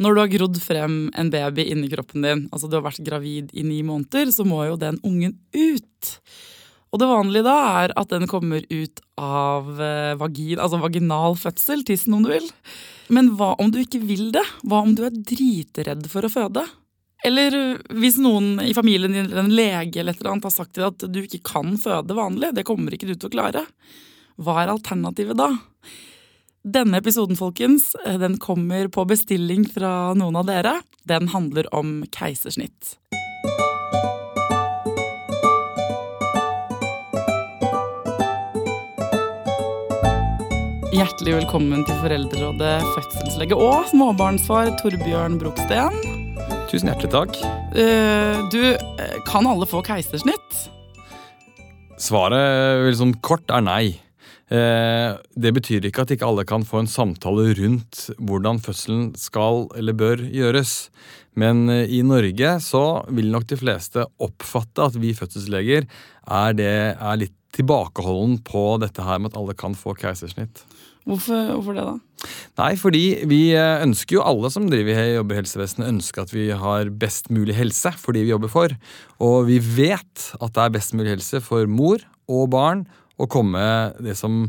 Når du har grodd frem en baby inni kroppen din, altså du har vært gravid i ni måneder, så må jo den ungen ut. Og det vanlige da er at den kommer ut av eh, vagin, altså vaginal fødsel, tissen om du vil. Men hva om du ikke vil det? Hva om du er dritredd for å føde? Eller hvis noen i familien din en lege eller et eller annet har sagt til deg at du ikke kan føde vanlig, det kommer ikke du til å klare. Hva er alternativet da? Denne episoden, folkens, eh, den kommer på bestilling fra noen av dere. Den handler om keisersnitt. Hjertelig velkommen til Foreldrerådet fødselslege og småbarnsfar Torbjørn Broksten. Tusen hjertelig takk. Eh, Du, eh, kan alle få keisersnitt? Svaret sånn kort er nei. Eh, Det betyr ikke at ikke alle kan få en samtale rundt hvordan fødselen skal eller bør gjøres. Men eh, i Norge så vil nok de fleste oppfatte at vi fødselsleger er, det, er litt tilbakeholden på dette her med at alle kan få keisersnitt. Hvorfor, hvorfor det, da? Nei, fordi vi eh, ønsker jo alle som driver jobber i helsevesenet, ønsker at vi har best mulig helse for de vi jobber for. Og vi vet at det er best mulig helse for mor og barn å komme det som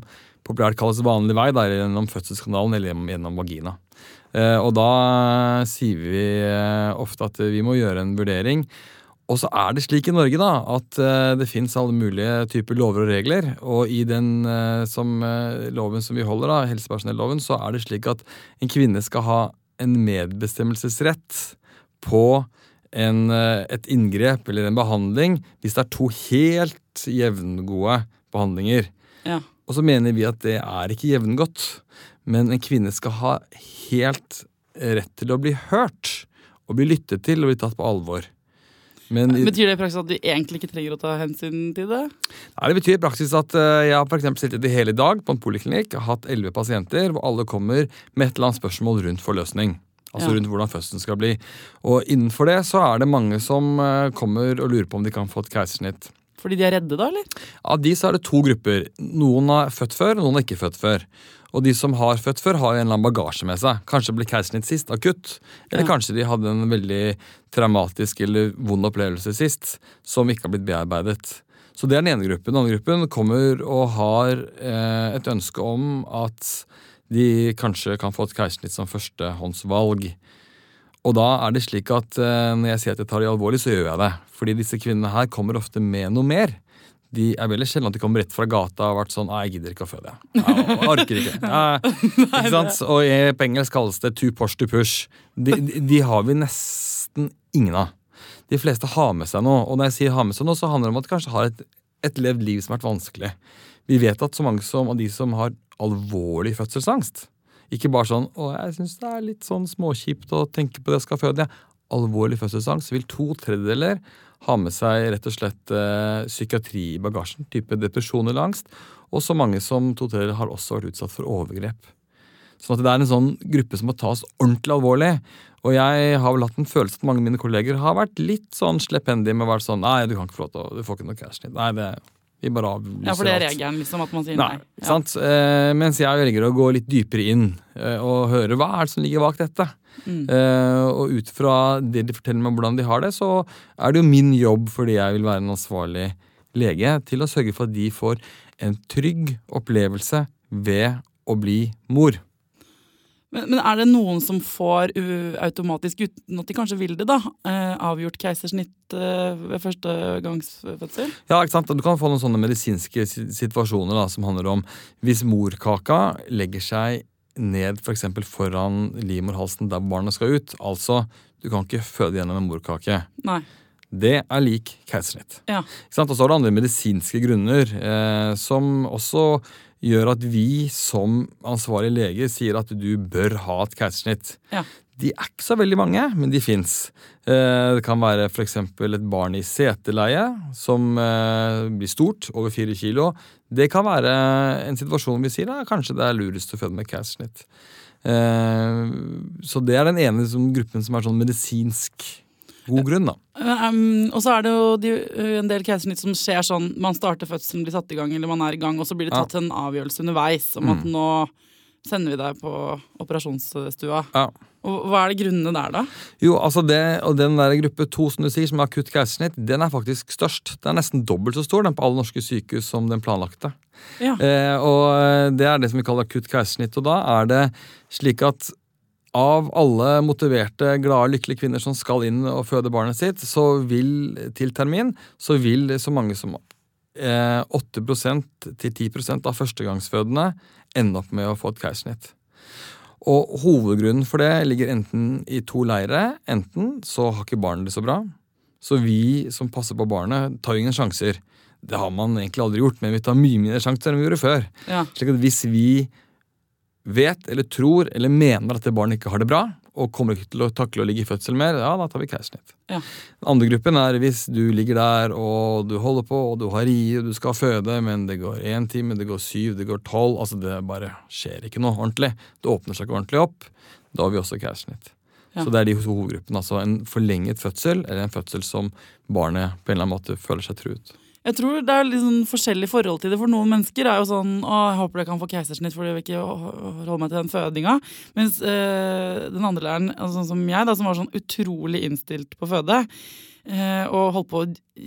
populært kalles vanlig vei, da, gjennom fødselskanalen eller gjennom, vagina. Eh, og da sier vi eh, ofte at vi må gjøre en vurdering. Og så er det slik i Norge da, at eh, det fins alle mulige typer lover og regler. Og i den som, loven som vi holder, da, helsepersonelloven, så er det slik at en kvinne skal ha en medbestemmelsesrett på en, et inngrep eller en behandling hvis det er to helt jevngode behandlinger. Ja. Og så mener vi at det er ikke jevngodt, men en kvinne skal ha helt rett til å bli hørt. Og bli lyttet til og bli tatt på alvor. Men Betyr det i praksis at du egentlig ikke trenger å ta hensyn til det? Nei, det betyr i praksis at eh, jeg har for sittet i hele dag på en poliklinikk, og hatt elleve pasienter, hvor alle kommer med et eller annet spørsmål rundt forløsning. Altså Ja. rundt hvordan fødselen skal bli. Og innenfor det så er det mange som eh, kommer og lurer på om de kan få et keisersnitt. Fordi de er redde, da, eller? Av de så er det to grupper. Noen er født før, noen er ikke født før. Og de som har født før, har jo en eller annen bagasje med seg. Kanskje ble keisersnitt sist, akutt. Eller Ja. kanskje de hadde en veldig traumatisk eller vond opplevelse sist, som ikke har blitt bearbeidet. Så det er den ene gruppen. Den andre gruppen kommer og har eh, et ønske om at de kanskje kan få et keisersnitt som førstehåndsvalg. Og da er det slik at eh, når jeg sier at jeg tar det alvorlig, så gjør jeg det. Fordi disse kvinnene her kommer ofte med noe mer. De er veldig sjelden at de kommer rett fra gata og har vært sånn Nei, jeg gidder ikke å føde. Jeg Jeg orker ikke. Nei, ikke sant? Og i- på engelsk kalles det to push to push. De, de, de har vi nesten ingen av. De fleste har med seg noe. Og når jeg sier har med seg noe, så handler det om at de kanskje har et, et levd liv som har vært vanskelig. Vi vet at så mange som, av de som har alvorlig fødselsangst Ikke bare sånn 'Å, jeg syns det er litt sånn småkjipt å tenke på det jeg skal føde'. Alvorlig fødselsangst vil to tredjedeler ha med seg rett og slett eh, psykiatri i bagasjen. Type depresjon eller angst. Og så mange som to tredjedeler har også vært utsatt for overgrep. Sånn at det er en sånn gruppe som må tas ordentlig alvorlig. Og jeg har vel hatt en følelse at mange av mine kolleger har vært litt sånn slepphendige med å være sånn Nei, du kan ikke få lov til å Du får ikke noe cash. Nei, det Vi bare avlyser Ja, for det er alt. regelen, liksom, at man sier Nei, nei. Ja. sant? Eh, mens jeg velger å gå litt dypere inn eh, og høre hva er det som ligger bak dette. Mm. Eh, og ut fra det de forteller meg hvordan de har det, så er det jo min jobb, fordi jeg vil være en ansvarlig lege, til å sørge for at de får en trygg opplevelse ved å bli mor. Men, men er det noen som får u- automatisk, uten at de kanskje vil det, da, uh, avgjort keisersnitt uh, ved første gangs fødsel? Ja, ikke sant? Du kan få noen sånne medisinske situasjoner da, som handler om hvis morkaka legger seg ned for eksempel foran livmorhalsen der barnet skal ut. Altså, du kan ikke føde gjennom en morkake. Nei. Det er lik keisersnitt. Ja. Og så har du andre medisinske grunner, eh, som også gjør at vi som ansvarlig lege sier at du bør ha et keisersnitt. Ja. De er ikke så veldig mange, men de fins. Det kan være f.eks. et barn i seteleie som eh, blir stort, over fire kilo. Det kan være en situasjon vi sier da, kanskje det er lurest å føde med keisersnitt. Eh, Så det er den ene gruppen som er sånn medisinsk god grunn, da. Um, og så er det jo de, uh, en del keisersnitt som skjer sånn man starter fødselen, blir satt i gang, eller man er i gang, og så blir det Ja. tatt en avgjørelse underveis om at nå sender vi deg på operasjonsstua. Ja. Og hva er det grunnene der, da? Jo, altså det, og den der gruppe to som du sier, som er akutt keisersnitt, den er faktisk størst. Den er nesten dobbelt så stor den på alle norske sykehus som den planlagte. Ja. Eh, og det er det som vi kaller akutt keisersnitt. Og da er det slik at av alle motiverte, glade, lykkelige kvinner som skal inn og føde barnet sitt, så vil til termin så vil så mange som eh, 8% til 10% av førstegangsfødende ende opp med å få et keisersnitt. Og hovedgrunnen for det ligger enten i to leire. Enten så har ikke barnet det så bra, så vi som passer på barnet, tar ingen sjanser. Det har man egentlig aldri gjort, men vi tar mye mindre sjanser enn vi gjorde før. Ja. Slik at hvis vi vet eller tror eller mener at det barnet ikke har det bra, og kommer ikke til å takle å ligge i fødsel mer, ja, da tar vi keisersnitt. Ja. Den andre gruppen er hvis du ligger der og du holder på og du har ri og du skal føde, men det går én time, det går syv, det går tolv. Altså det bare skjer ikke noe ordentlig. Det åpner seg ikke ordentlig opp. Da har vi også keisersnitt. Ja. Så det er de hovedgruppene. Altså en forlenget fødsel eller en fødsel som barnet på en eller annen måte føler seg truet. Jeg tror det er litt sånn forskjellig forhold til det. For noen mennesker er jo sånn Å, jeg håper jeg kan få keisersnitt fordi jeg vil ikke holde meg til den fødinga. Mens øh, den andre læreren, altså sånn som jeg, da, som var sånn utrolig innstilt på føde, og holdt på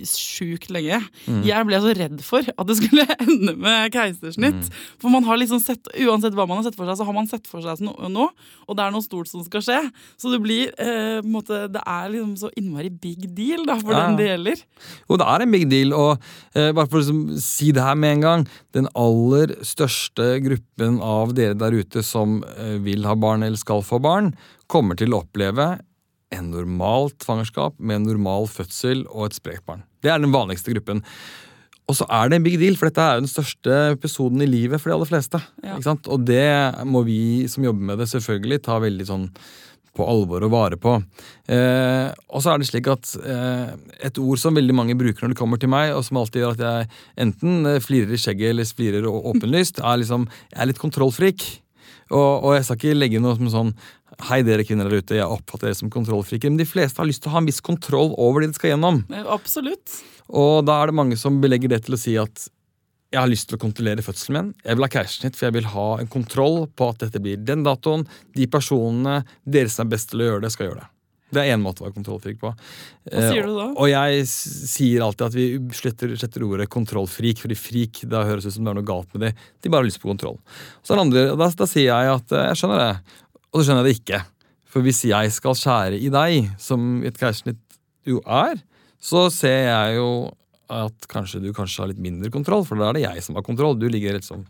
sjukt lenge Jeg ble så redd for at det skulle ende med keisersnitt. For man har liksom sett, uansett hva man har sett for seg, så har man sett for seg noe og det er noe stort som skal skje. Så det blir eh, måte, Det er liksom så innmari big deal da, for Ja, den det gjelder. Jo, det er en big deal, og eh, bare for å liksom, si det her med en gang Den aller største gruppen av dere der ute som eh, vil ha barn eller skal få barn, kommer til å oppleve en normal svangerskap med en normal fødsel og et sprekt barn. Det er den vanligste gruppen. Og så er det en big deal, for dette er jo den største episoden i livet for de aller fleste. Ja. Og det må vi som jobber med det, selvfølgelig ta veldig sånn på alvor og vare på. Eh, og så er det slik at eh, et ord som veldig mange bruker når det kommer til meg, og som alltid gjør at jeg enten eh, flirer i skjegget eller flirer åpenlyst, er liksom Jeg er litt kontrollfrik. Og, og jeg skal ikke legge noe som sånn Hei, dere kvinner der ute, jeg oppfatter dere som kontrollfriker. Men de fleste har lyst til å ha en viss kontroll over det de skal gjennom. Eh, Absolutt. Og da er det mange som belegger det til å si at jeg har lyst til å kontrollere fødselen min. Jeg vil ha keisersnitt, for jeg vil ha en kontroll på at dette blir den datoen. De personene, dere som er best til å gjøre det, skal gjøre det. Det er én måte å være kontrollfrik på. Hva sier du da? Eh, Og jeg sier alltid at vi sletter, sletter ordet kontrollfrik, fordi frik da høres ut som det er noe galt med det. De bare har lyst på kontroll. Så andre, da, da sier jeg at eh, jeg skjønner det, og så skjønner jeg det ikke. For hvis jeg skal skjære i deg, som et keisersnitt jo er, så ser jeg jo at kanskje du kanskje har litt mindre kontroll, for da er det jeg som har kontroll. Du ligger helt sånn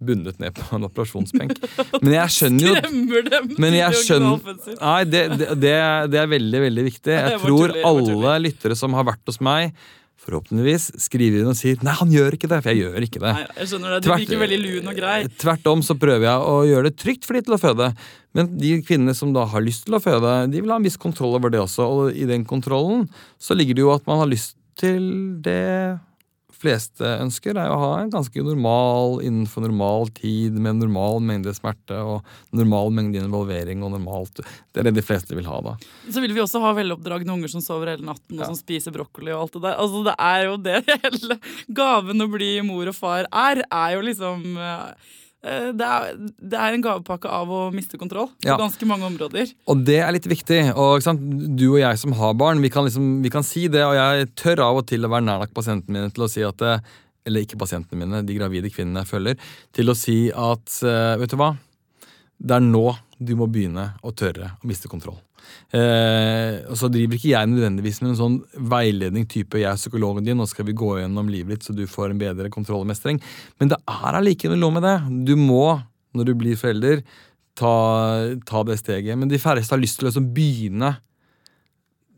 bundet ned på en operasjonsbenk. Men jeg skjønner jo Skremmer dem men jeg skjønner. Nei, det, det, det, er- veldig, veldig viktig. Jeg tror alle lyttere som har vært hos meg, forhåpentligvis skriver inn og sier 'nei, han gjør ikke det', for jeg gjør ikke det. Nei, jeg skjønner det. Du Tvert- virker veldig lun og grei. Tvert om så prøver jeg å gjøre det trygt for de til å føde. Men de kvinnene som da har lyst til å føde, de vil ha en viss kontroll over det også. Og i den kontrollen så ligger det jo at man har lyst til det fleste ønsker, er å ha en ganske normal, innenfor normal tid, med normal mengde smerte og normal mengde involvering og normalt Det er det de fleste vil ha, da. Så vil vi også ha veloppdragne unger som sover hele natten og Ja. som spiser brokkoli og alt det der. Altså Det er jo det hele gaven å bli mor og far er. Er jo liksom eh, det er, det er en gavepakke av å miste kontroll på Ja. ganske mange områder. Og det er litt viktig. og? Du og jeg som har barn, vi kan, liksom, vi kan si det, og jeg tør av og til å være nær nok pasientene mine til å si at Eller ikke pasientene mine, de gravide kvinnene jeg følger. Til å si at eh, vet du hva? Det er nå du må begynne å tørre å miste kontroll. Eh, og så driver ikke jeg nødvendigvis med en sånn veiledning type jeg er psykologen din, nå skal vi gå gjennom livet ditt så du får en bedre kontroll og mestring. Men det er allikevel noe med det. Du må, når du blir forelder, ta, ta det steget. Men de færreste har lyst til å liksom begynne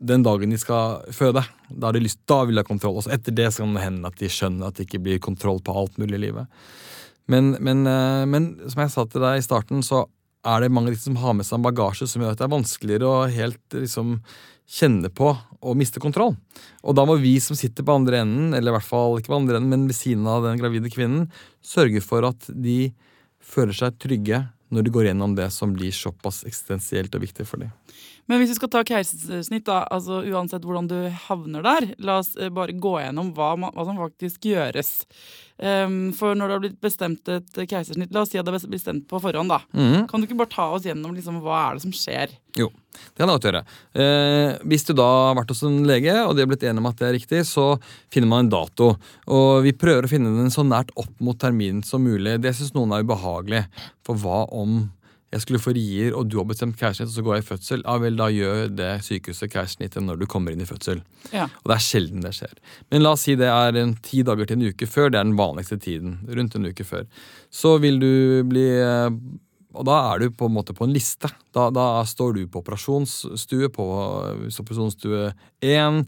den dagen de skal føde. Da, har de lyst, da vil de ha kontroll. Og etter det kan det hende at de skjønner at det ikke blir kontroll på alt mulig i livet. Men, men, eh, men som jeg sa til deg i starten, så er det mange som har med seg en bagasje som gjør at det er vanskeligere å helt liksom kjenne på og miste kontroll. Og da må vi som sitter på andre enden, eller i hvert fall ikke på andre enden, men ved siden av den gravide kvinnen, sørge for at de føler seg trygge når de går gjennom det som blir såpass eksistensielt og viktig for dem. Men hvis vi skal ta keisersnitt, da, altså uansett hvordan du havner der, la oss eh, bare gå gjennom hva, hva som faktisk gjøres. Um, for når det har blitt bestemt et keisersnitt, la oss si at det er bestemt på forhånd, da. Mhm. Kan du ikke bare ta oss gjennom liksom, hva er det som skjer? Jo, det kan jeg godt gjøre. Eh, hvis du da har vært hos en lege, og de har blitt enige om at det er riktig, så finner man en dato. Og vi prøver å finne den så nært opp mot terminen som mulig. Det syns noen er ubehagelig. For hva om jeg skulle få rier, og du har bestemt keisersnitt, og så går jeg i fødsel? Ja vel, da gjør det sykehuset keisersnittet når du kommer inn i fødsel. Ja. Og det er sjelden det skjer. Men la oss si det er en ti dager til en uke før. Det er den vanligste tiden. Rundt en uke før. Så vil du bli eh, Og da er du på en måte på en liste. Da, da står du på operasjonsstue, på operasjonsstue 1,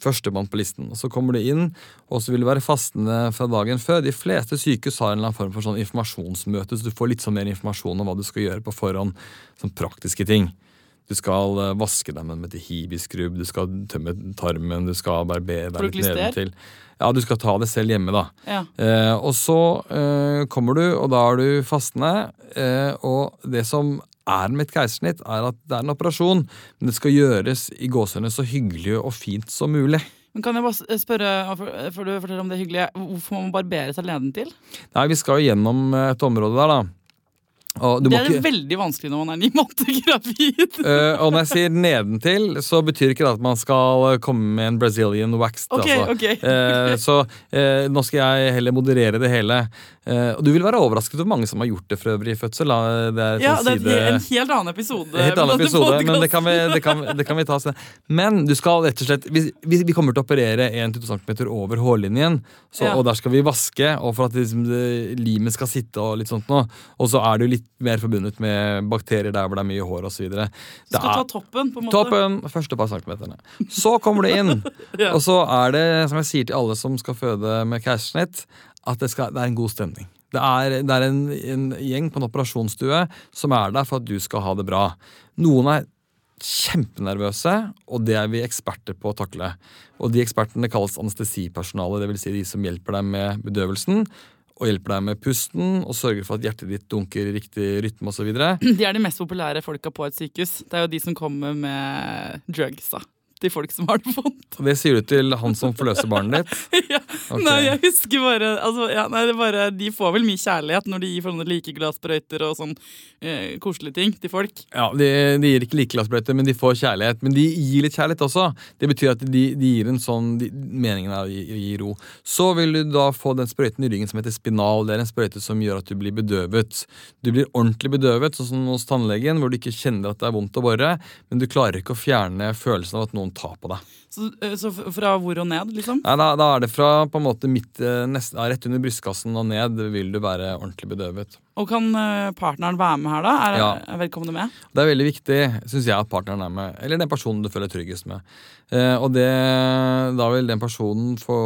førstemann på listen. Og Så kommer du inn, og så vil du være fastende fra dagen før. De fleste sykehus har en eller annen form for sånn informasjonsmøte, så du får litt sånn mer informasjon om hva du skal gjøre på forhånd. Sånn praktiske ting. Du skal eh, vaske deg med en metihibiskrubb, du skal tømme tarmen, du skal barbere deg litt nedentil. Ja, du skal ta det selv hjemme, da. Ja. Eh, og så eh, kommer du, og da er du fastende. Eh, og det som er med et keisersnitt, er at det er en operasjon, men det skal gjøres i gåsehudene så hyggelig og fint som mulig. Men kan jeg bare spørre, før du forteller om det hyggelige, hvorfor må man barbere seg leden til? Nei, vi skal jo gjennom et område der, da. Det er ikke veldig vanskelig når man er ni måneder gravid. uh, og når jeg sier nedentil, så betyr ikke det at man skal komme med en Brazilian waxed. Ok, altså. ok. Uh, så uh, nå skal jeg heller moderere det hele. Eh, og du vil være overrasket over mange som har gjort det for øvrig i fødsel. Det er Ja, det er side- en helt annen episode. helt annen episode, men det kan, vi, det, kan, det kan vi ta senere. Men du skal rett og slett Vi, vi, kommer til å operere 1-2 cm over hårlinjen, så, Ja. og der skal vi vaske, og for at liksom, det, limet skal sitte og litt sånt noe. Og så er det jo litt mer forbundet med bakterier der hvor det er mye hår osv. Så skal ta toppen, på en måte. Toppen, første par centimeterne. Så kommer du inn, Ja. og så er det, som jeg sier til alle som skal føde med keisersnitt, at det, skal, det er en god stemning. Det er, det er en, en gjeng på en operasjonsstue som er der for at du skal ha det bra. Noen er kjempenervøse, og det er vi eksperter på å takle. Og de ekspertene kalles anestesipersonale, dvs. Si de som hjelper deg med bedøvelsen. Og hjelper deg med pusten og sørger for at hjertet ditt dunker i riktig rytme osv. De er de mest populære folka på et sykehus. Det er jo de som kommer med drugs, da. Til folk som har det vondt. Det sier du til han som forløser barnet ditt. ja. Okay. Nei, jeg husker bare, altså, ja, nei, det bare De får vel mye kjærlighet når de gir sånne likeglassbrøyter og sånn eh, koselige ting til folk. Ja, de, de gir ikke likeglassbrøyter, men de får kjærlighet. Men de gir litt kjærlighet også. Det betyr at de, de gir en sånn de, Meningen er å gi, gi ro. Så vil du da få den sprøyten i ryggen som heter spinal. Det er en sprøyte som gjør at du blir bedøvet. Du blir ordentlig bedøvet, sånn som hos tannlegen, hvor du ikke kjenner at det er vondt å bore, men du klarer ikke å fjerne følelsen av at noen tar på deg. Så, eh, så fra hvor og ned, liksom? Nei, da, da er det fra på en måte midt, eh, nest, rett under brystkassen og ned vil du være ordentlig bedøvet. Og kan eh, partneren være med her, da? Er, Ja. er vedkommende med? Det er veldig viktig, syns jeg, at partneren er med. Eller den personen du føler tryggest med. Eh, og det, da vil den personen få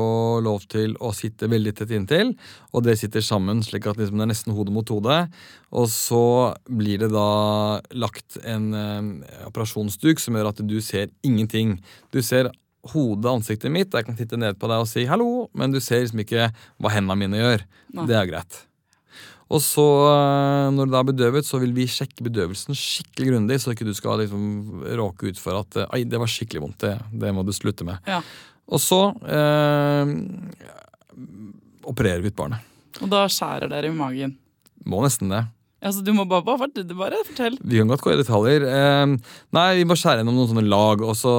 lov til å sitte veldig tett inntil, og dere sitter sammen slik at liksom, det er nesten hode mot hode. Og så blir det da lagt en eh, operasjonsduk som gjør at du ser ingenting. Du ser hodet, ansiktet mitt, jeg kan titte ned på deg og si hallo, men du ser liksom ikke hva hendene mine gjør. Nei. Det er greit. Og så, eh, når det da er bedøvet, så vil vi sjekke bedøvelsen skikkelig grundig, så ikke du skal liksom råke ut for at eh, Ai, det var skikkelig vondt. Det, det må du slutte med. Ja. Og så eh, opererer vi ut barnet. Og da skjærer dere i magen. Må nesten det. Altså, du må bare, bare, bare fortell. Vi kan godt gå i detaljer. Eh, nei, vi må skjære gjennom noen sånne lag. Også,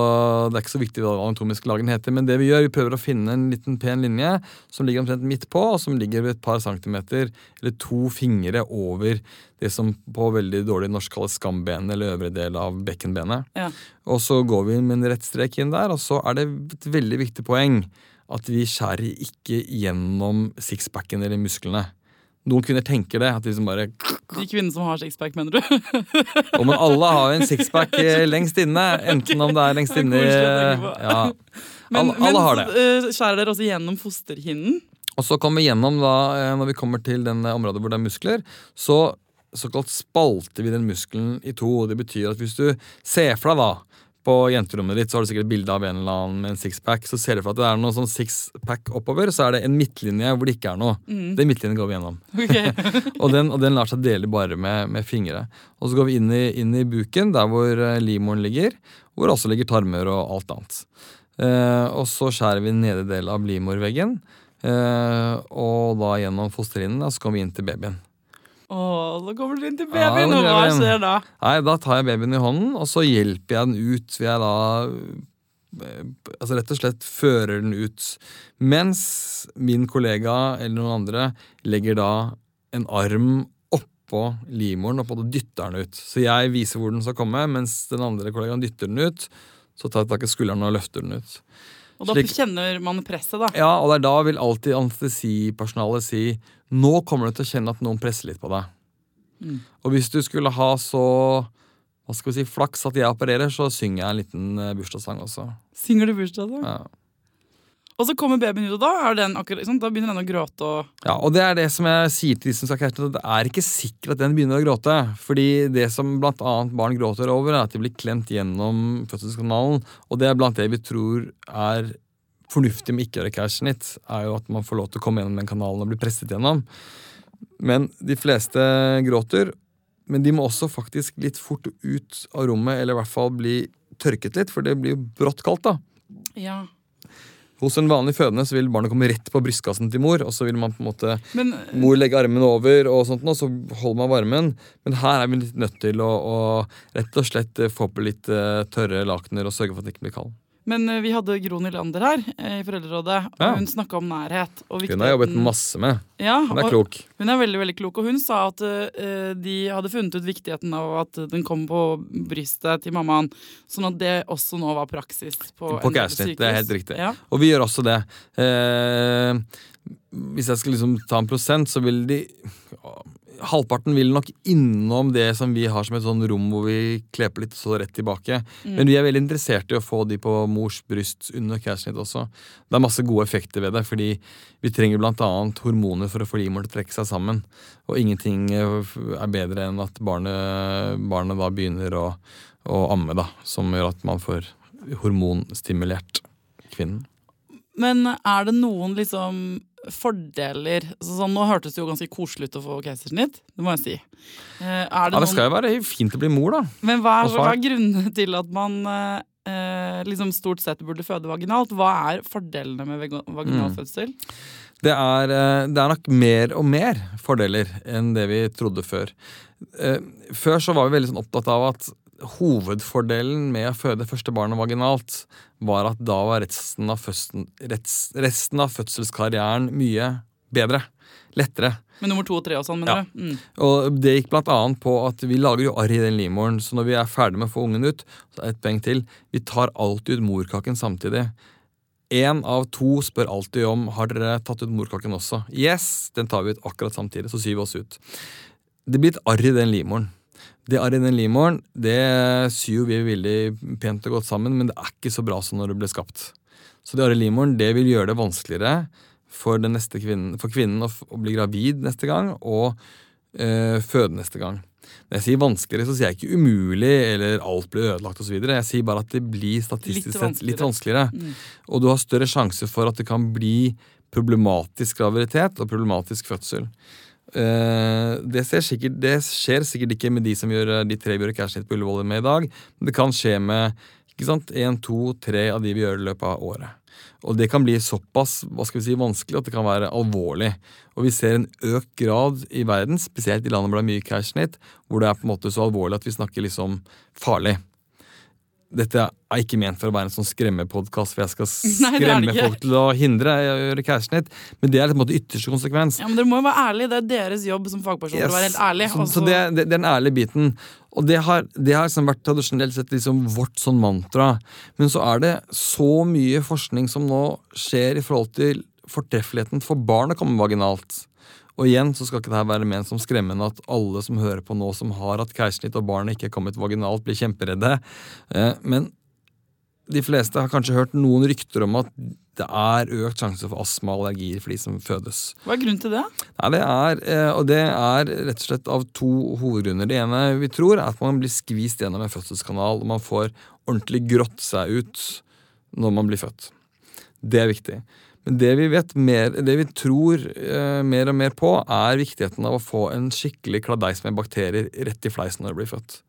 det er ikke så viktig hva anatomisk anatomiske lagen heter, men det vi gjør, vi prøver å finne en liten pen linje som ligger omtrent midt på, og som ligger et par centimeter eller to fingre over det som på veldig dårlig norsk kalles skambenet, eller øvre del av bekkenbenet. Ja. Og så går vi med en rett strek inn der, og så er det et veldig viktig poeng at vi skjærer ikke gjennom sixpacken eller musklene. Noen kvinner tenker det, at de liksom bare De kvinnene som har sixpack, mener du? og men alle har jo en sixpack eh, lengst inne. Enten om det er lengst inne på. ja. Men, Alle, alle har det. Men eh, skjærer dere også gjennom fosterhinnen? Og så kommer vi gjennom da, eh, når vi kommer til den eh, området hvor det er muskler, så såkalt spalter vi den muskelen i to. Det betyr at hvis du ser for deg da, på jenterommet ditt, så har du sikkert bilde av en eller annen med en sixpack. Så ser du for at det er noe sånn sixpack oppover, så er det en midtlinje hvor det ikke er noe. Den midtlinjen går vi gjennom. Okay. Og den, og den lar seg dele bare med, med fingre. Og så går vi inn i, inn i buken, der hvor eh, livmoren ligger, hvor det også ligger tarmer og alt annet. Eh, og så skjærer vi nedre del av livmorveggen, eh, og da gjennom fosterhinnen, så kommer vi inn til babyen. Åh, så kommer dere inn til Ja, babyen, og hva skjer da? Nei, da tar jeg babyen i hånden, og så hjelper jeg den ut. Vil jeg da altså rett og slett fører den ut. Mens min kollega eller noen andre legger da en arm oppå livmoren og på det dytter den ut. Så jeg viser hvor den skal komme, mens den andre kollegaen dytter den ut. Så tar jeg tak i skulderen og løfter den ut. Og da Slik- kjenner man presset, da. Ja, og det er da vil alltid anestesipersonalet si nå kommer du til å kjenne at noen presser litt på deg. Mm. Og hvis du skulle ha så hva skal vi si, flaks at jeg opererer, så synger jeg en liten eh, bursdagssang også. Synger du bursdagssang? Ja. Og så kommer babyen ut, og da, er den akkurat, sånn, da begynner den å gråte. og... ja, Og det er det som jeg sier til de som skal kjæreste, det er ikke sikkert at den begynner å gråte. Fordi det som blant annet barn gråter over, er at de blir klemt gjennom fødselskanalen. Og det er blant det vi tror er fornuftig med ikke å gjøre keisersnitt, er jo at man får lov til å komme gjennom den kanalen og bli presset gjennom. Men de fleste gråter. Men de må også faktisk litt fort ut av rommet, eller i hvert fall bli tørket litt, for det blir jo brått kaldt, da. Ja. Hos en vanlig fødende så vil barnet komme rett på brystkassen til mor, og så vil man på en måte Men mor legge armen over, og sånt, og så holder man varmen. Men her er vi litt nødt til å, å rett og slett få på litt eh, tørre lakener og sørge for at det ikke blir kald. Men eh, vi hadde Gro Nylander her eh, i Foreldrerådet, og Ja. hun snakka om nærhet. Hun har jobbet masse med. Ja, Hun er klok. Hun er veldig veldig klok, og hun sa at uh, de hadde funnet ut viktigheten av at den kom på brystet til mammaen, sånn at det også nå var praksis på, På en del keisersnitt, det er helt riktig. Ja. Og vi gjør også det. Eh, hvis jeg skal liksom ta en prosent, så vil de Halvparten vil nok innom det som vi har som et sånn rom hvor vi kleper litt, så rett tilbake. Mm. Men vi er veldig interessert i å få de på mors bryst under keisersnitt også. Det er masse gode effekter ved det, fordi vi trenger bl.a. hormoner for å få livmoren til å trekke seg sammen. Og ingenting eh, er bedre enn at barnet, barnet da begynner å, å amme, da. Som gjør at man får hormonstimulert kvinnen. Men er det noen liksom fordeler sånn, Nå hørtes det jo ganske koselig ut å få keisersnitt, det må jeg si. Eh, det Ja, Det skal jo være fint å bli mor, da. men hva er, hva er grunnen til at man eh, liksom stort sett burde føde vaginalt? Hva er fordelene med vaginal Mm. fødsel? Det er, eh, det er nok mer og mer fordeler enn det vi trodde før. Eh, Før så var vi veldig sånn opptatt av at hovedfordelen med å føde første barnet vaginalt var at da var resten av, fødsel, resten av fødselskarrieren mye bedre. Lettere. Med nummer to og tre og sånn, mener du? Mm. Og det gikk blant annet på at vi lager jo arr i den livmoren, så når vi er ferdig med å få ungen ut, så er et poeng til, vi tar alltid ut morkaken samtidig. Én av to spør alltid om har dere tatt ut morkaken også. Yes, den tar vi ut akkurat samtidig, så syr vi oss ut. Det blir et arr i den livmoren. Det arret i den livmoren det syr vi veldig pent og godt sammen, men det er ikke så bra som når det ble skapt. Så det arret i livmoren det vil gjøre det vanskeligere for, kvinnen, for kvinnen å, å bli gravid neste gang og øh, føde neste gang. Når jeg sier vanskeligere, så sier jeg ikke umulig eller alt blir ødelagt osv. Jeg sier bare at det blir statistisk Litt sett litt vanskeligere. Mm. Og du har større sjanse for at det kan bli problematisk graviditet og problematisk fødsel. Eh, det, skjer, sikkert, det skjer sikkert ikke med de som gjør eh, de tre vi gjør keisersnitt på Ullevål med i dag. Men det kan skje med ikke sant, en, to, tre av de vi gjør i løpet av året. Og det kan bli såpass hva skal vi si, vanskelig at det kan være alvorlig. Og vi ser en økt grad i verden, spesielt i landet hvor det er mye cashnit, hvor det er på en måte så alvorlig at vi snakker liksom farlig. Dette er ikke ment for å være en sånn skremmepodkast, for jeg skal skremme Nei, folk til å hindre å gjøre keisersnitt. Men det er på en måte ytterste konsekvens. Ja, men Dere må jo være ærlige. Det er deres jobb som fagpersoner å være helt ærlig. Så, så det, det, det er den ærlige biten. Og det har, det har liksom vært tradisjonelt sett liksom vårt sånn mantra. Men så er det så mye forskning som nå skjer i forhold til fortreffeligheten for barn å komme vaginalt. Og igjen så skal ikke det være ment som skremmende at alle som hører på nå, som har hatt keisersnitt og barnet ikke er kommet vaginalt, blir kjemperedde. Eh, men de fleste har kanskje hørt noen rykter om at det er økt sjanse for astma og allergier for de som fødes. Hva er grunnen til det? Nei, det er, eh, og det er rett og slett av to hovedgrunner. Det ene vi tror, er at man blir skvist gjennom en fødselskanal, og man får ordentlig grått seg ut når man blir født. Det er viktig. Det vi vet mer, det vi tror eh, mer og mer på, er viktigheten av å få en skikkelig kladeis med bakterier rett i fleisen når du blir født.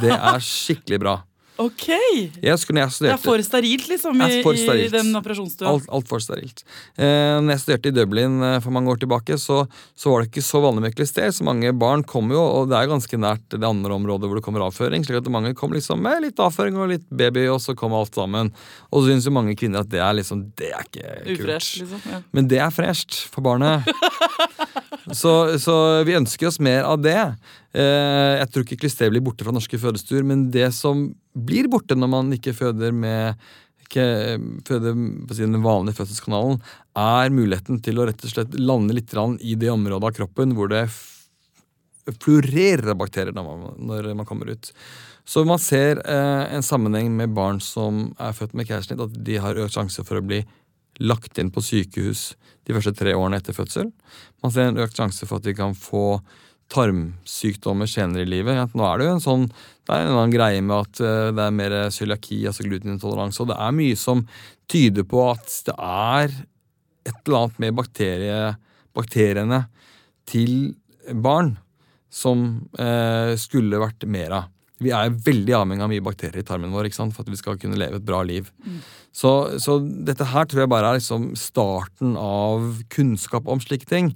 Det er skikkelig bra. Ok! Jeg jeg Det er for sterilt, liksom, i, er for i den operasjonsstua. Alt, altfor sterilt. Eh, når jeg studerte i Dublin eh, for mange år tilbake, så, så var det ikke så vanlig med klister. Så mange barn kommer jo, og det er ganske nært det andre området hvor det kommer avføring. slik at mange kom liksom med litt avføring og litt baby, og så kom alt sammen. Og så syns jo mange kvinner at det er liksom, det er ikke Ufresh, kult. liksom. Ja. Men det er fresht for barnet. så, så vi ønsker oss mer av det. Eh, jeg tror ikke klister blir borte fra norske fødestuer, men det som blir borte når man ikke føder med ikke føder på den vanlige fødselskanalen, er muligheten til å rett og slett lande litt i det området av kroppen hvor det florerer bakterier når man, kommer ut. Så man ser eh, en sammenheng med barn som er født med keisersnitt, at de har økt sjanse for å bli lagt inn på sykehus de første tre årene etter fødsel. Man ser en økt sjanse for at de kan få tarmsykdommer senere i livet. Ja, Nå er det jo en sånn det er en annen greie med at eh, det er mer cøliaki, altså glutenintoleranse, og det er mye som tyder på at det er et eller annet med bakterie, bakteriene til barn som eh, skulle vært mer av. Vi er veldig avhengig av mye bakterier i tarmen vår for at vi skal kunne leve et bra liv. Så, så dette her tror jeg bare er liksom starten av kunnskap om slike ting.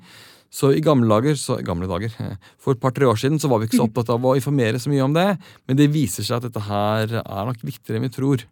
Så i gamle dager, så, gamle dager For et par-tre år siden så var vi ikke så opptatt av å informere så mye om det, men det viser seg at dette her er nok viktigere enn vi tror.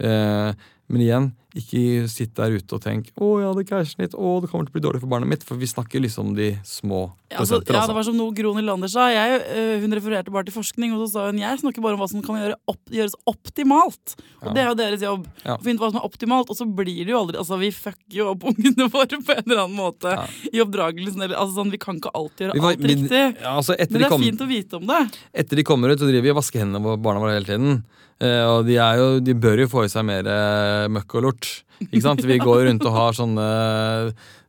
Eh, men igjen, ikke sitt der ute og tenk 'Å, jeg hadde litt Å, det kommer til å bli dårlig for barnet mitt.' For vi snakker liksom de små Ja, altså, prosenter. ja, altså. det var som noe Gro Nylander sa. Jeg, øh, hun refererte bare til forskning, og så sa hun jeg snakker bare om hva som kan gjøre opp, gjøres optimalt. Og Ja. det er jo deres jobb. Ja. Å finne ut hva som er optimalt, og så blir det jo aldri Altså, vi fucker jo opp ungene våre på en eller annen måte Ja. i oppdragelsen. Eller, altså, sånn, vi kan ikke alltid gjøre var- alt riktig. ja, altså Men det er kom, fint å vite om det. etter de kommer ut, så driver vi og vasker hendene på barna våre hele tiden. Uh, og de, er jo, de bør jo få i seg mer uh, møkk og lort. Ikke sant? Vi går rundt og har sånne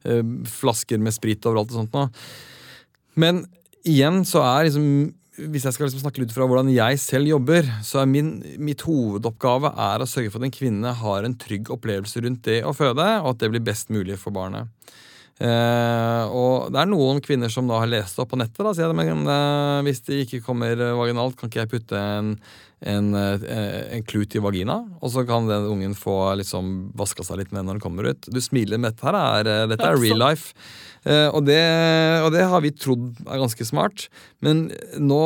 eh, flasker med sprit overalt og sånt noe. Men igjen så er liksom hvis jeg skal liksom snakke litt fra hvordan jeg selv jobber, så er min, mitt hovedoppgave er å sørge for at en kvinne har en trygg opplevelse rundt det å føde, og at det blir best mulig for barnet. Eh, og det er noen kvinner som da har lest det opp på nettet. Da, sier de, men eh, hvis det ikke kommer vaginalt, kan ikke jeg putte en, en, eh, en klut i vagina? Og så kan den ungen få liksom vaska seg litt med når den kommer ut. Du smiler, men dette her er, eh, dette er real life. Eh, og, det, og det har vi trodd er ganske smart. Men nå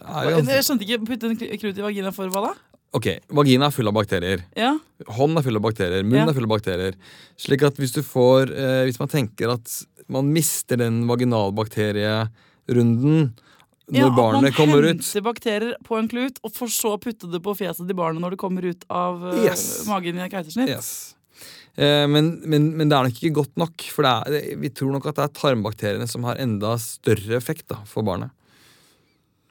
er jo Jeg skjønte ikke putte en klut i vagina for hva da? Ok, Vagina er full av bakterier. Ja, Hånd er full av bakterier, munnen Ja. er full av bakterier. Slik at hvis du får Hvis man tenker at man mister den vaginalbakterierunden når ja at barnet man kommer ut henter bakterier på en klut, og for så putte det på fjeset til barnet når det kommer ut av uh, Yes. magen i et keisersnitt. yes. eh, men, men, men det er nok ikke godt nok. For det er, vi tror nok at det er tarmbakteriene som har enda større effekt da, for barnet.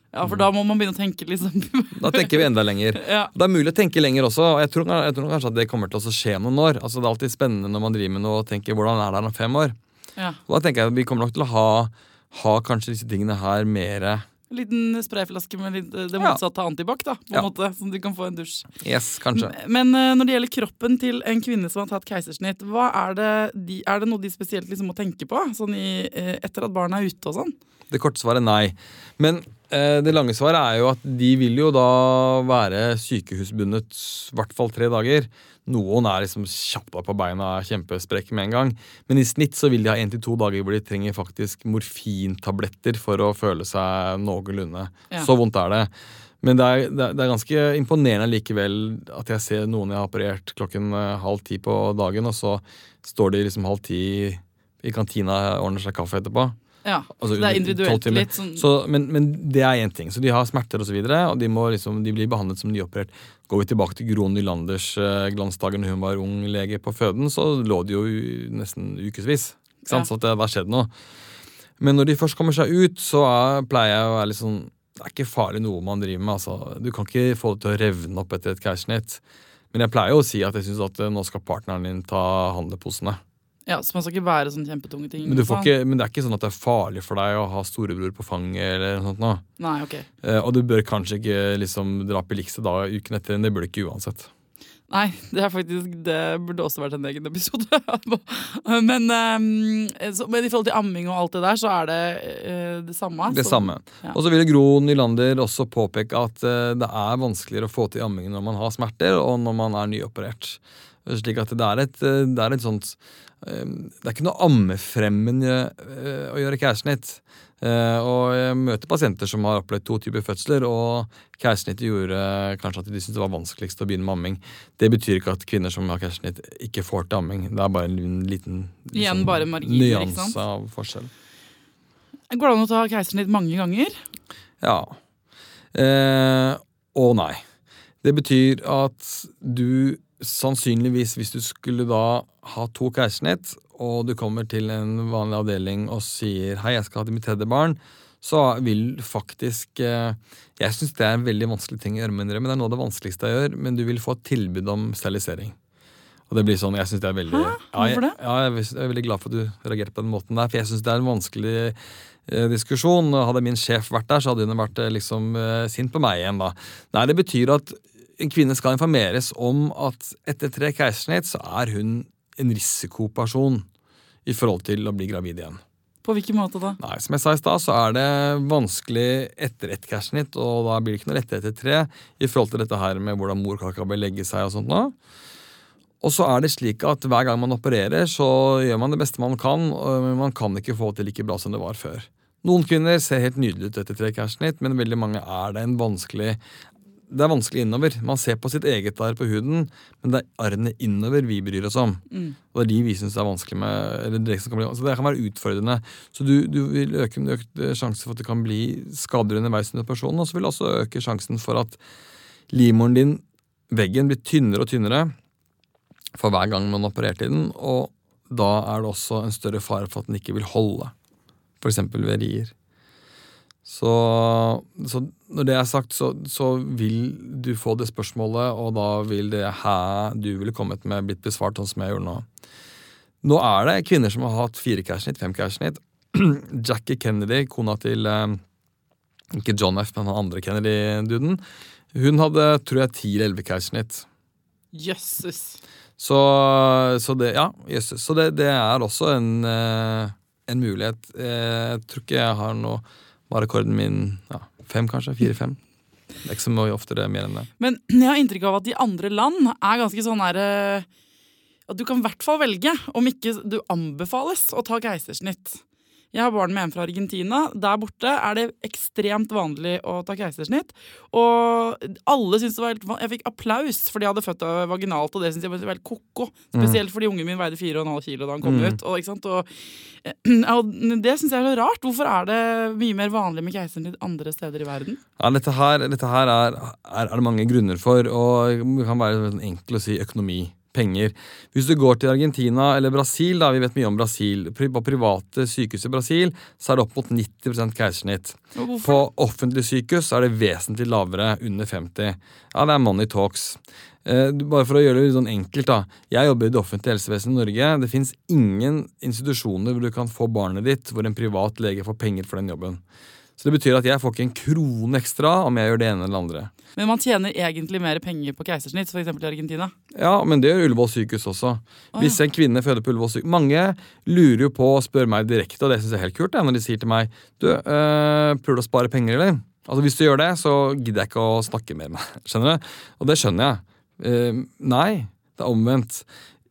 Ja, for da må man begynne å tenke, liksom. Da tenker vi enda lenger. ja. Det er mulig å tenke lenger også, og jeg tror, jeg tror kanskje at det kommer til å skje noen år. Altså Det er alltid spennende når man driver med noe og tenker hvordan er det her om fem år. ja. Og da tenker jeg at vi kommer nok til å ha, ha kanskje disse tingene her mere En liten sprayflaske med litt, øh, det motsatte av antibac, da, på en Ja. måte, som du kan få en dusj. Yes, kanskje. Men men når det gjelder kroppen til en kvinne som har tatt keisersnitt, er det, de, er det noe de spesielt liksom må tenke på sånn i, øh, etter at barna er ute og sånn? Det korte svaret er nei. Men eh, det lange svaret er jo at de vil jo da være sykehusbundet i hvert fall tre dager. Noen er liksom kjappe på beina, kjempesprekke med en gang. Men i snitt så vil de ha én til to dager hvor de trenger faktisk morfintabletter for å føle seg noenlunde. Ja. Så vondt er det. Men det er, det er- det er ganske imponerende likevel at jeg ser noen jeg har operert klokken eh, halv ti på dagen, og så står de liksom halv ti i kantina og ordner seg kaffe etterpå. Ja, Altså, så det er individuelt litt sånn Så, men, men det er én ting. Så de har smerter osv., og, så videre, og de, må liksom, de blir behandlet som nyoperert. Går vi tilbake til Gro Nylanders eh, glansdager når hun var ung lege på føden, så lå de jo nesten ukevis. Ja. Så det, har skjedd noe. Men når de først kommer seg ut, så er, pleier jeg å være litt sånn Det er ikke farlig noe man driver med. Altså. Du kan ikke få det til å revne opp etter et keisersnitt. Men jeg pleier jo å si at jeg syns at eh, nå skal partneren din ta handleposene. Ja, Så man skal ikke bære sånne kjempetunge ting? Men, du får ikke, men det er ikke sånn at det er farlig for deg å ha storebror på fanget eller noe sånt. nå. Nei, ok. Eh, og du bør kanskje ikke liksom dra på likse da uken etter. Det burde du ikke uansett. Nei, det er faktisk Det burde også vært en egen episode. men, ehm, så, men i forhold til amming og alt det der, så er det eh, det samme. Det så- samme. ja. Og så vil Gro Nylander også påpeke at eh, det er vanskeligere å få til amming når man har smerter, og når man er nyoperert. Slik at det er et, eh, det er et sånt eh, Det er ikke noe ammefremmende eh, å gjøre keisersnitt. Eh, og jeg møter pasienter som har opplevd to typer fødsler, og keisersnitt gjorde kanskje at de syntes det var vanskeligst å begynne med amming. Det betyr ikke at kvinner som har keisersnitt, ikke får til amming. Det er bare en liten liksom, nyanse av forskjell. Går det an å ta keisersnitt mange ganger? Ja. Eh, og nei. Det betyr at du sannsynligvis, hvis du skulle da ha to keisersnitt, og du kommer til en vanlig avdeling og sier 'hei, jeg skal ha til mitt tredje barn', så vil faktisk eh, Jeg syns det er en veldig vanskelig ting å gjøre, men det er noe av det vanskeligste jeg gjør, men du vil få et tilbud om sterilisering. Og det blir sånn, jeg synes det er veldig Hæ? Ja, Hvorfor det? ja, jeg er- jeg er veldig glad for at du reagerte på den måten der, for jeg syns det er en vanskelig eh, diskusjon. Hadde min sjef vært der, så hadde hun vært eh, liksom eh, sint på meg igjen, da. Nei, det betyr at en kvinne skal informeres om at etter tre keisersnitt så er hun en risikoperson i forhold til å bli gravid igjen. På hvilken måte da? Nei, som jeg sa i stad, så er det vanskelig etter ett keisersnitt, og da blir det ikke noe lettere etter tre, i forhold til dette her med hvordan morkaka bør legge seg og sånt da. Og så er det slik at hver gang man opererer, så gjør man det beste man kan, men man kan ikke få til like bra som det var før. Noen kvinner ser helt nydelige ut etter tre keisersnitt, men veldig mange er det en vanskelig det er vanskelig innover. Man ser på sitt eget arr på huden, men det er arrene innover vi bryr oss om. Mm. Og det er de vi syns er vanskelig med eller det kan bli, Så det kan være utfordrende. Så du, du vil øke økt eh, sjanse for at det kan bli skader underveis under operasjonen, og så vil det også øke sjansen for at livmoren din, veggen, blir tynnere og tynnere for hver gang man opererer i den, og da er det også en større fare for at den ikke vil holde. F.eks. ved rier. Så, så når det er sagt, så, så vil du få det spørsmålet, og da vil det hæ du ville kommet med, blitt besvart sånn som jeg gjorde nå. Nå er det kvinner som har hatt fire cashnit, fem cashnit. Jackie Kennedy, kona til eh, ikke John F., men han andre Kennedy-duden, hun hadde, tror jeg, ti eller elleve cashnit. Jøsses. Så, så det Ja, jøsses. Så det, det er også en, eh, en mulighet. Eh, Jeg tror ikke jeg har noe Var rekorden min ja, fem, kanskje? Fire-fem? Det er ikke så mye oftere mer enn det. Men jeg har inntrykk av at de andre land er ganske sånn her eh, At du kan i hvert fall velge, om ikke du anbefales å ta keisersnitt. Jeg har barn med en fra Argentina. Der borte er det ekstremt vanlig å ta keisersnitt. Og alle syntes det var helt vanlig. Jeg fikk applaus fordi jeg hadde født vaginalt, og det syntes jeg var helt ko-ko. Spesielt fordi ungen min veide 4,5 kilo da han kom Mm. ut. Og, ikke sant? Og, og det syns jeg er så rart. Hvorfor er det mye mer vanlig med keisersnitt andre steder i verden? Ja, dette her, dette her er, er, er det mange grunner for, og det kan være sånn enkelt å si økonomi. Penger. Hvis du går til Argentina eller Brasil, da, vi vet mye om Brasil, på private sykehus i Brasil så er det opp mot 90 keisersnitt. På offentlige sykehus er det vesentlig lavere, under 50. Ja, det er money talks. Eh, bare for å gjøre det litt sånn enkelt, da. Jeg jobber i det offentlige helsevesenet i Norge. Det fins ingen institusjoner hvor du kan få barnet ditt hvor en privat lege får penger for den jobben. Så det betyr at jeg får ikke en krone ekstra om jeg gjør det ene eller det andre. Men man tjener egentlig mer penger på keisersnitt, f.eks. i Argentina. Ja, men det gjør Ullevål sykehus også. Hvis en kvinne føder på Ullevål sykehus Mange lurer jo på å spørre meg direkte, og det syns jeg er helt kult, når de sier til meg Du, øh, prøver du å spare penger, eller? Altså Hvis du gjør det, så gidder jeg ikke å snakke mer med deg. Skjønner du? Og det skjønner jeg. Uh, nei, det er omvendt.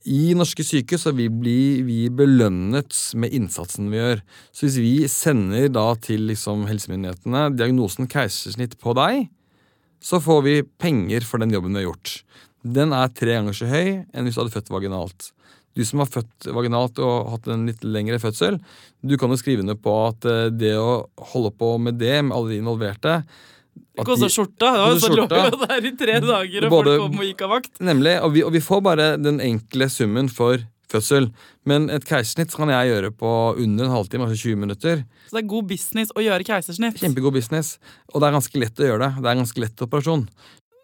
I norske sykehus så vi blir vi belønnet med innsatsen vi gjør. Så hvis vi sender da til liksom helsemyndighetene diagnosen keisersnitt på deg, så får vi penger for den jobben vi har gjort. Den er tre ganger så høy enn hvis du hadde født vaginalt. Du som har født vaginalt og hatt en litt lengre fødsel, du kan jo skrive under på at eh, det å holde på med det med alle de involverte kosta skjorta. Det var så lå jo der i tre dager, og Både- folk kom og gikk av vakt. Nemlig, og vi, og vi får bare den enkle summen for fødsel. Men et keisersnitt kan jeg gjøre på under en halvtime, altså 20 minutter. Så det er god business å gjøre keisersnitt. Kjempegod business. Og det er ganske lett å gjøre det. Det er en ganske lett operasjon.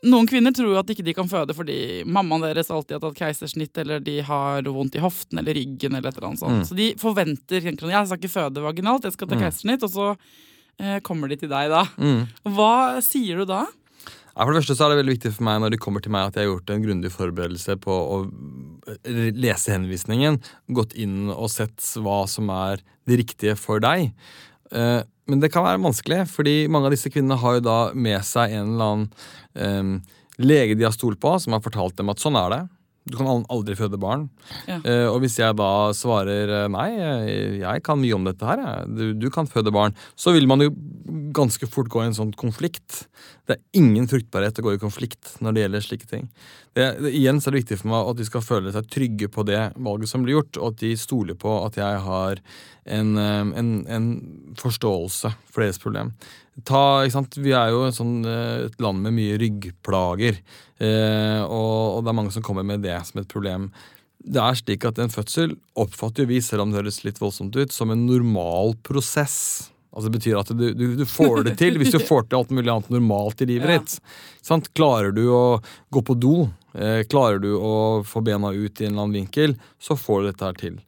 noen kvinner tror at ikke de kan føde fordi mammaen deres alltid har tatt keisersnitt, eller de har vondt i hoften eller ryggen, eller et eller annet sånt. Mm. Så de forventer tenker sånn, jeg skal ikke føde vaginalt, jeg skal ta Mm. keisersnitt, og så kommer de til deg da. Mm. Hva sier du da? For det første så er det veldig viktig for meg når de kommer til meg at jeg har gjort en grundig forberedelse på å eh, lese henvisningen, gått inn og sett hva som er det riktige for deg. Eh, Men det kan være vanskelig, fordi mange av disse kvinnene har jo da med seg en eller annen eh, lege de har stolt på, som har fortalt dem at sånn er det. Du kan aldri føde barn. Ja. Eh, og hvis jeg da svarer eh, nei, jeg, kan mye om dette her. Du, du kan føde barn, så vil man jo ganske fort gå i en sånn konflikt. Det er ingen fruktbarhet å gå i konflikt når det gjelder slike ting. Det, det, igjen så er det viktig for meg at de skal føle seg trygge på det valget som blir gjort, og at de stoler på at jeg har en, eh, en, en forståelse for deres problem. Ta? Vi er jo sånn, eh, et land med mye ryggplager, eh, og, og det er mange som kommer med det som et problem. Det er slik at En fødsel oppfatter vi, selv om det høres litt voldsomt ut, som en normal prosess. Altså Det betyr at du, du, du får det til hvis du får til alt mulig annet normalt i livet Ja. ditt. Sant? Klarer du å gå på do, eh, klarer du å få bena ut i en eller annen vinkel, så får du dette her til.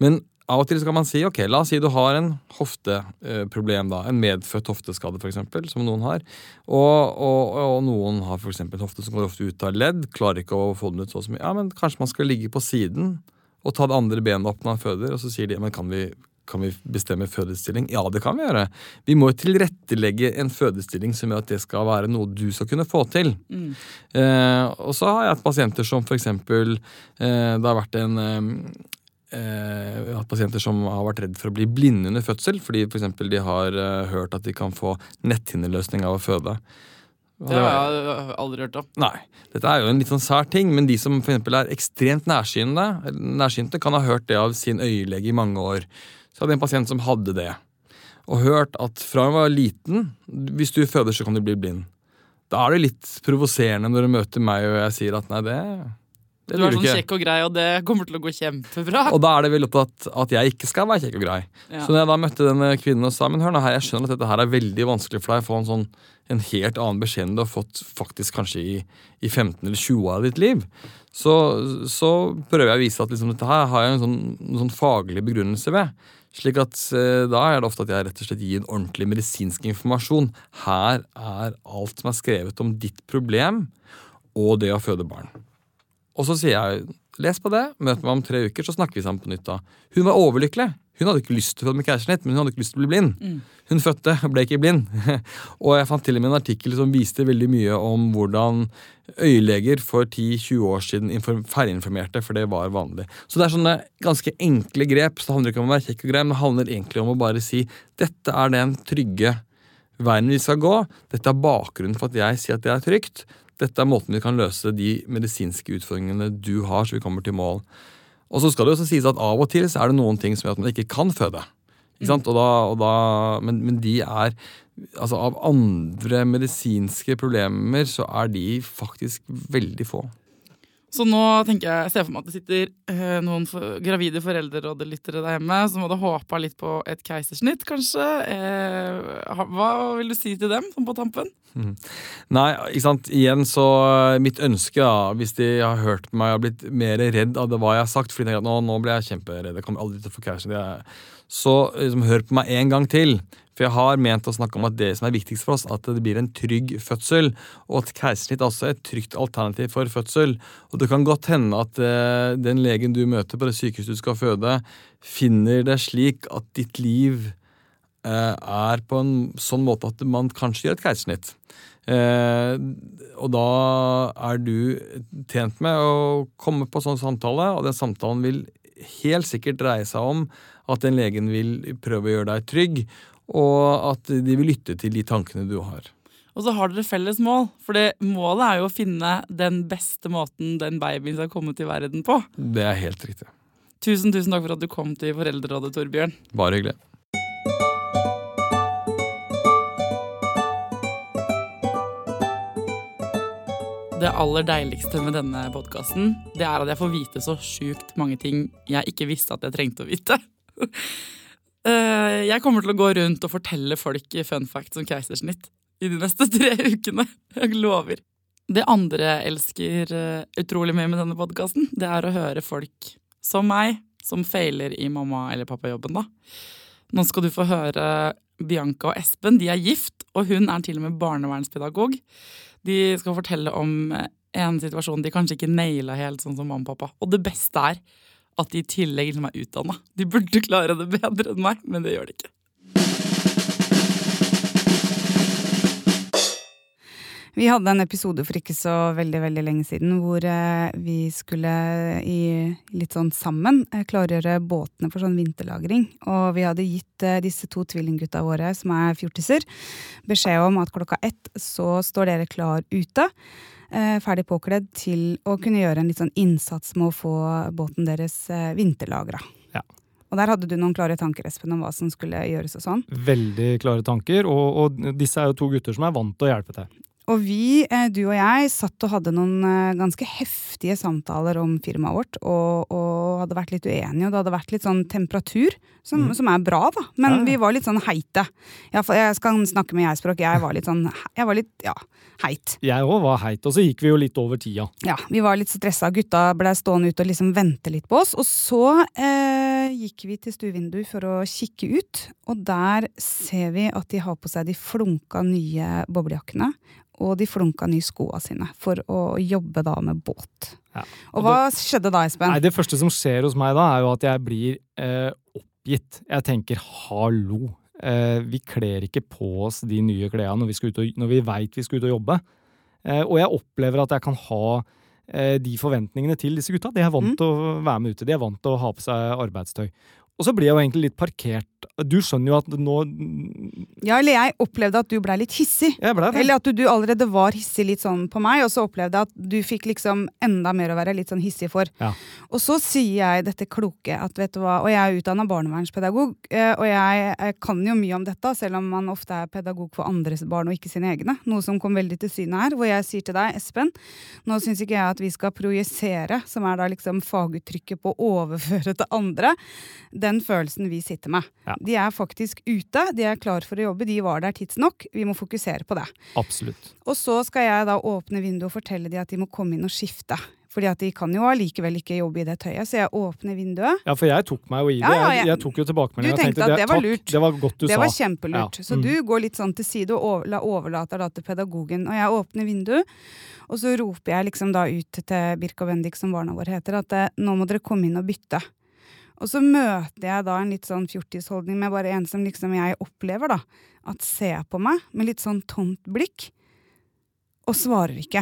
Men av og til skal man si ok, la oss si du har en hofteproblem, da, en medfødt hofteskade f.eks., som noen har. Og, og, og noen har f.eks. en hofte som går ofte ut av ledd, klarer ikke å få den ut så mye. Ja, men kanskje man skal ligge på siden og ta det andre benet opp når man føder, og så sier de men kan vi kan vi bestemme fødestilling? Ja, det kan vi gjøre. Vi må tilrettelegge en fødestilling som gjør at det skal være noe du skal kunne få til. Eh, og så har jeg hatt pasienter som eksempel eh, Det har vært en eh, eh, hatt pasienter som har vært redd for å bli blinde under fødsel, fordi for de har eh, hørt at de kan få netthinneløsning av å føde. Det har jeg aldri hørt om. Nei. Dette er jo en litt sånn sær ting, men de som for er ekstremt nærsynte, nærsynte, kan ha hørt det av sin øyelege i mange år. Så hadde jeg en pasient som hadde det, og hørt at fra hun var liten Hvis du føder, så kan du bli blind. Da er det litt provoserende når du møter meg og jeg sier at nei, det, det Du er sånn kjekk og grei, og det kommer til å gå kjempebra. Og da er det vel opptatt at jeg ikke skal være kjekk og grei. Ja. Så når jeg da møtte denne kvinnen og sa men hør nå her, jeg skjønner at dette her er veldig vanskelig for deg å få en sånn en helt annen beskjed enn du har fått faktisk kanskje i, i 15 eller 20 år av ditt liv, så, så prøver jeg å vise at liksom, dette her har jeg en sånn, en sånn faglig begrunnelse ved. Slik at eh, Da er det ofte at jeg rett og slett gir en ordentlig medisinsk informasjon. Her er alt som er skrevet om ditt problem og det å føde barn. Og så sier jeg les på det, møt meg om tre uker, så snakker vi sammen på nytt da. Hun var overlykkelig. Hun hadde ikke lyst til å føde med keisersnitt, men hun hadde ikke lyst til å bli blind. Hun fødte, ble ikke blind. og jeg fant til og med en artikkel som viste veldig mye om hvordan øyeleger for 10-20 år siden inform- feilinformerte, for det var vanlig. Så det er sånne ganske enkle grep. Så det handler ikke om å være kjekk og grei, men det handler egentlig om å bare si dette er den trygge veien vi skal gå. Dette er bakgrunnen for at jeg sier at det er trygt. Dette er måten vi kan løse de medisinske utfordringene du har, så vi kommer til mål. Og så skal det også sies at av og til så er det noen ting som gjør at man ikke kan føde. Ikke? Og da, og da, men, men de er Altså av andre medisinske problemer så er de faktisk veldig få. Så nå tenker jeg, jeg ser for meg at det sitter eh, noen for, gravide foreldrerådelyttere der hjemme som hadde håpa litt på et keisersnitt, kanskje. Eh, hva vil du si til dem, sånn på tampen? Nei, ikke sant. Igjen så eh, Mitt ønske, da, hvis de har hørt meg og blitt mer redd av det hva jeg har sagt Fordi de tenker at nå, nå ble jeg kjemperedd, jeg kommer aldri til å få keisersnitt. Så liksom, hør på meg en gang til. For jeg har ment å snakke om at det som er viktigst for oss, at det blir en trygg fødsel. Og at keisersnitt altså er et trygt alternativ for fødsel. Og det kan godt hende at eh, den legen du møter på det sykehuset du skal føde, finner det slik at ditt liv eh, er på en sånn måte at man kanskje gjør et keisersnitt. Eh, og da er du tjent med å komme på sånn samtale, og den samtalen vil helt sikkert dreie seg om at den legen vil prøve å gjøre deg trygg, og at de vil lytte til de tankene du har. Og så har dere felles mål, for målet er jo å finne den beste måten den babyen skal komme til verden på. Det er helt riktig. Tusen, tusen takk for at du kom til Foreldrerådet, Torbjørn. Bare hyggelig. Det aller deiligste med denne podkasten, det er at jeg får vite så sjukt mange ting jeg ikke visste at jeg trengte å vite. Eh, Jeg kommer til å gå rundt og fortelle folk fun facts om keisersnitt i de neste tre ukene. Jeg lover. Det andre jeg elsker eh, utrolig mye med denne podkasten, det er å høre folk som meg, som feiler i mamma- eller pappajobben, da. Nå skal du få høre Bianca og Espen. De er gift, og hun er til og med barnevernspedagog. De skal fortelle om en situasjon de kanskje ikke naila helt sånn som mamma og pappa. Og det beste er at de i tillegg liksom er utdanna. De burde klare det bedre enn meg, men det gjør de ikke. Vi hadde en episode for ikke så veldig veldig lenge siden hvor eh, vi skulle i, litt sånn sammen eh, klargjøre båtene for sånn vinterlagring. Og vi hadde gitt eh, disse to tvillinggutta våre, som er fjortiser, beskjed om at klokka ett så står dere klar ute. Eh, Ferdig påkledd til å kunne gjøre en litt sånn innsats med å få båten deres eh, vinterlagra. Ja. Og der hadde du noen klare tanker Espen, om hva som skulle gjøres og sånn. Veldig klare tanker, og, og disse er jo to gutter som er vant til å hjelpe til. Og vi, eh, du og jeg, satt og hadde noen eh, ganske heftige samtaler om firmaet vårt, og, og hadde vært litt uenige, og det hadde vært litt sånn temperatur, som, som er bra, da. Men ja. vi var litt sånn heite. Jeg, jeg skal snakke med jeg-språk, jeg var litt sånn Jeg var litt, ja, heit. Jeg òg var heit, og så gikk vi jo litt over tida. Ja, vi var litt stressa, gutta ble stående ute og liksom vente litt på oss. Og så eh, gikk vi til stuevinduet for å kikke ut, og der ser vi at de har på seg de flunka nye boblejakkene. Og de flunka nye skoa sine for å jobbe da med båt. Ja. Og hva skjedde da, Espen? Nei, Det første som skjer hos meg da, er jo at jeg blir eh, oppgitt. Jeg tenker hallo. Eh, vi kler ikke på oss de nye klærne når vi, skal ut og- når vi veit vi skal ut og jobbe. Eh, og jeg opplever at jeg kan ha eh, de forventningene til disse gutta. De er vant Mm. til å være med ute. De er vant til å ha på seg arbeidstøy. Og så blir jeg jo egentlig litt parkert. Du skjønner jo at nå Ja, eller jeg opplevde at du blei litt hissig. Jeg ble det. Eller at du, du allerede var hissig litt sånn på meg, og så opplevde jeg at du fikk liksom enda mer å være litt sånn hissig for. Ja. Og så sier jeg dette kloke, at vet du hva, og jeg er utdanna barnevernspedagog, eh, og jeg, jeg kan jo mye om dette, selv om man ofte er pedagog for andres barn og ikke sine egne. Noe som kom veldig til syne her, hvor jeg sier til deg, Espen, nå syns ikke jeg at vi skal projisere, som er da liksom faguttrykket på å overføre til andre, den følelsen vi sitter med. Ja. De er faktisk ute, de er klar for å jobbe, de var der tidsnok. Vi må fokusere på det. Absolutt. Og så skal jeg da åpne vinduet og fortelle de at de må komme inn og skifte. Fordi at de kan jo allikevel ikke jobbe i det tøyet, så jeg åpner vinduet. Ja, for jeg tok meg jo i det. Ja, ja, Jeg, jeg- tok jo tilbakemelding. Du tenkte at det var takk, lurt. Det var godt du det sa. var kjempelurt. Ja, Så mm. du går litt sånn til side og overlater da til pedagogen. Og jeg åpner vinduet, og så roper jeg liksom da ut til Birk og Bendik, som barna våre heter, at nå må dere komme inn og bytte. Og så møter jeg da en litt sånn fjortisholdning med bare en som liksom jeg opplever, da. At ser på meg med litt sånn tomt blikk, og svarer ikke.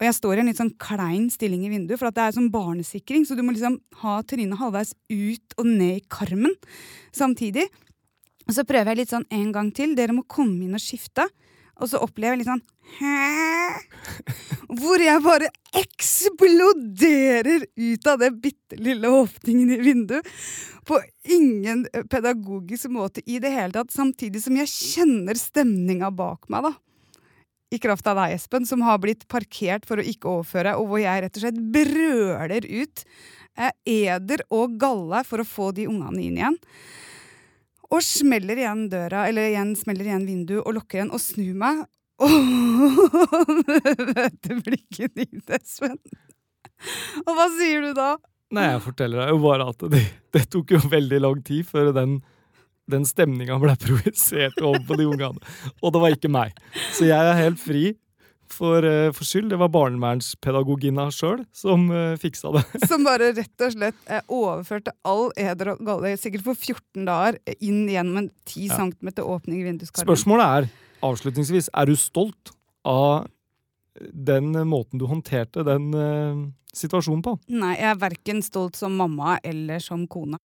Og jeg står i en litt sånn klein stilling i vinduet, for det er sånn barnesikring, så du må liksom ha trynet halvveis ut og ned i karmen samtidig. Og så prøver jeg litt sånn en gang til. Dere må komme inn og skifte. Og så opplever jeg litt sånn Hæ? Hvor jeg bare eksploderer ut av den bitte lille åpningen i vinduet. På ingen pedagogisk måte i det hele tatt. Samtidig som jeg kjenner stemninga bak meg, da. I kraft av deg, Espen, som har blitt parkert for å ikke overføre, og hvor jeg rett og slett brøler ut eh, eder og galle for å få de ungene inn igjen. Og smeller igjen døra, eller igjen smeller igjen vinduet og lukker igjen, og snur meg. Og møter blikket ditt, Espen. Og hva sier du da? Nei, jeg forteller deg jo bare at det, det tok jo veldig lang tid før den, den stemninga ble projisert over på de ungene. Og det var ikke meg. Så jeg er helt fri for, eh, for skyld. Det var barnevernspedagogina sjøl som uh, fiksa det. Som bare rett og slett eh, overførte all eder og galle, sikkert for 14 dager, inn gjennom en 10 Ja. cm åpning i vinduskarmen. Spørsmålet er, avslutningsvis, er du stolt av den måten du håndterte den uh, situasjonen på? Nei, jeg er verken stolt som mamma eller som kone.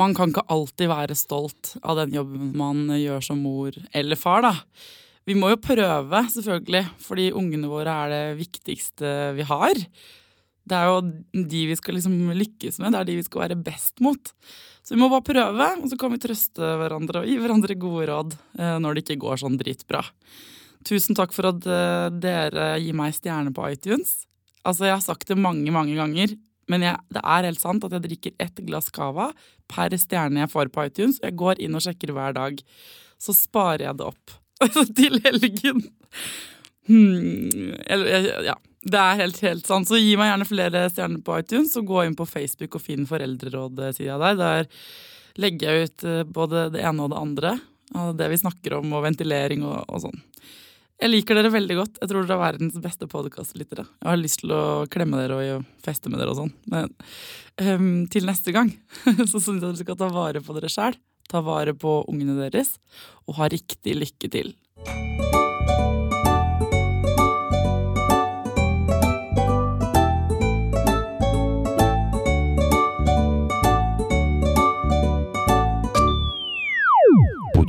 Man kan ikke alltid være stolt av den jobben man gjør som mor eller far, da. Vi må jo prøve, selvfølgelig, fordi ungene våre er det viktigste vi har. Det er jo de vi skal liksom lykkes med, det er de vi skal være best mot. Så vi må bare prøve, og så kan vi trøste hverandre og gi hverandre gode råd eh, når det ikke går sånn dritbra. Tusen takk for at eh, dere gir meg stjerne på iTunes. Altså, jeg har sagt det mange, mange ganger, men jeg, det er helt sant at jeg drikker ett glass cava per stjerne jeg får på iTunes. Jeg går inn og sjekker hver dag. Så sparer jeg det opp til helgen. Hmm, eller, ja, det er helt, helt sant. Så gi meg gjerne flere stjerner på iTunes, og gå inn på Facebook og finn Foreldreråd-sida der. Der legger jeg ut eh, både det ene og det andre. Av det vi snakker om, og ventilering og, og sånn. Jeg liker dere veldig godt. Jeg tror dere er verdens beste podkastlyttere. Jeg har lyst til å klemme dere og feste med dere og sånn. Men um, til neste gang så syns jeg dere skal ta vare på dere sjæl. Ta vare på ungene deres, og ha riktig lykke til.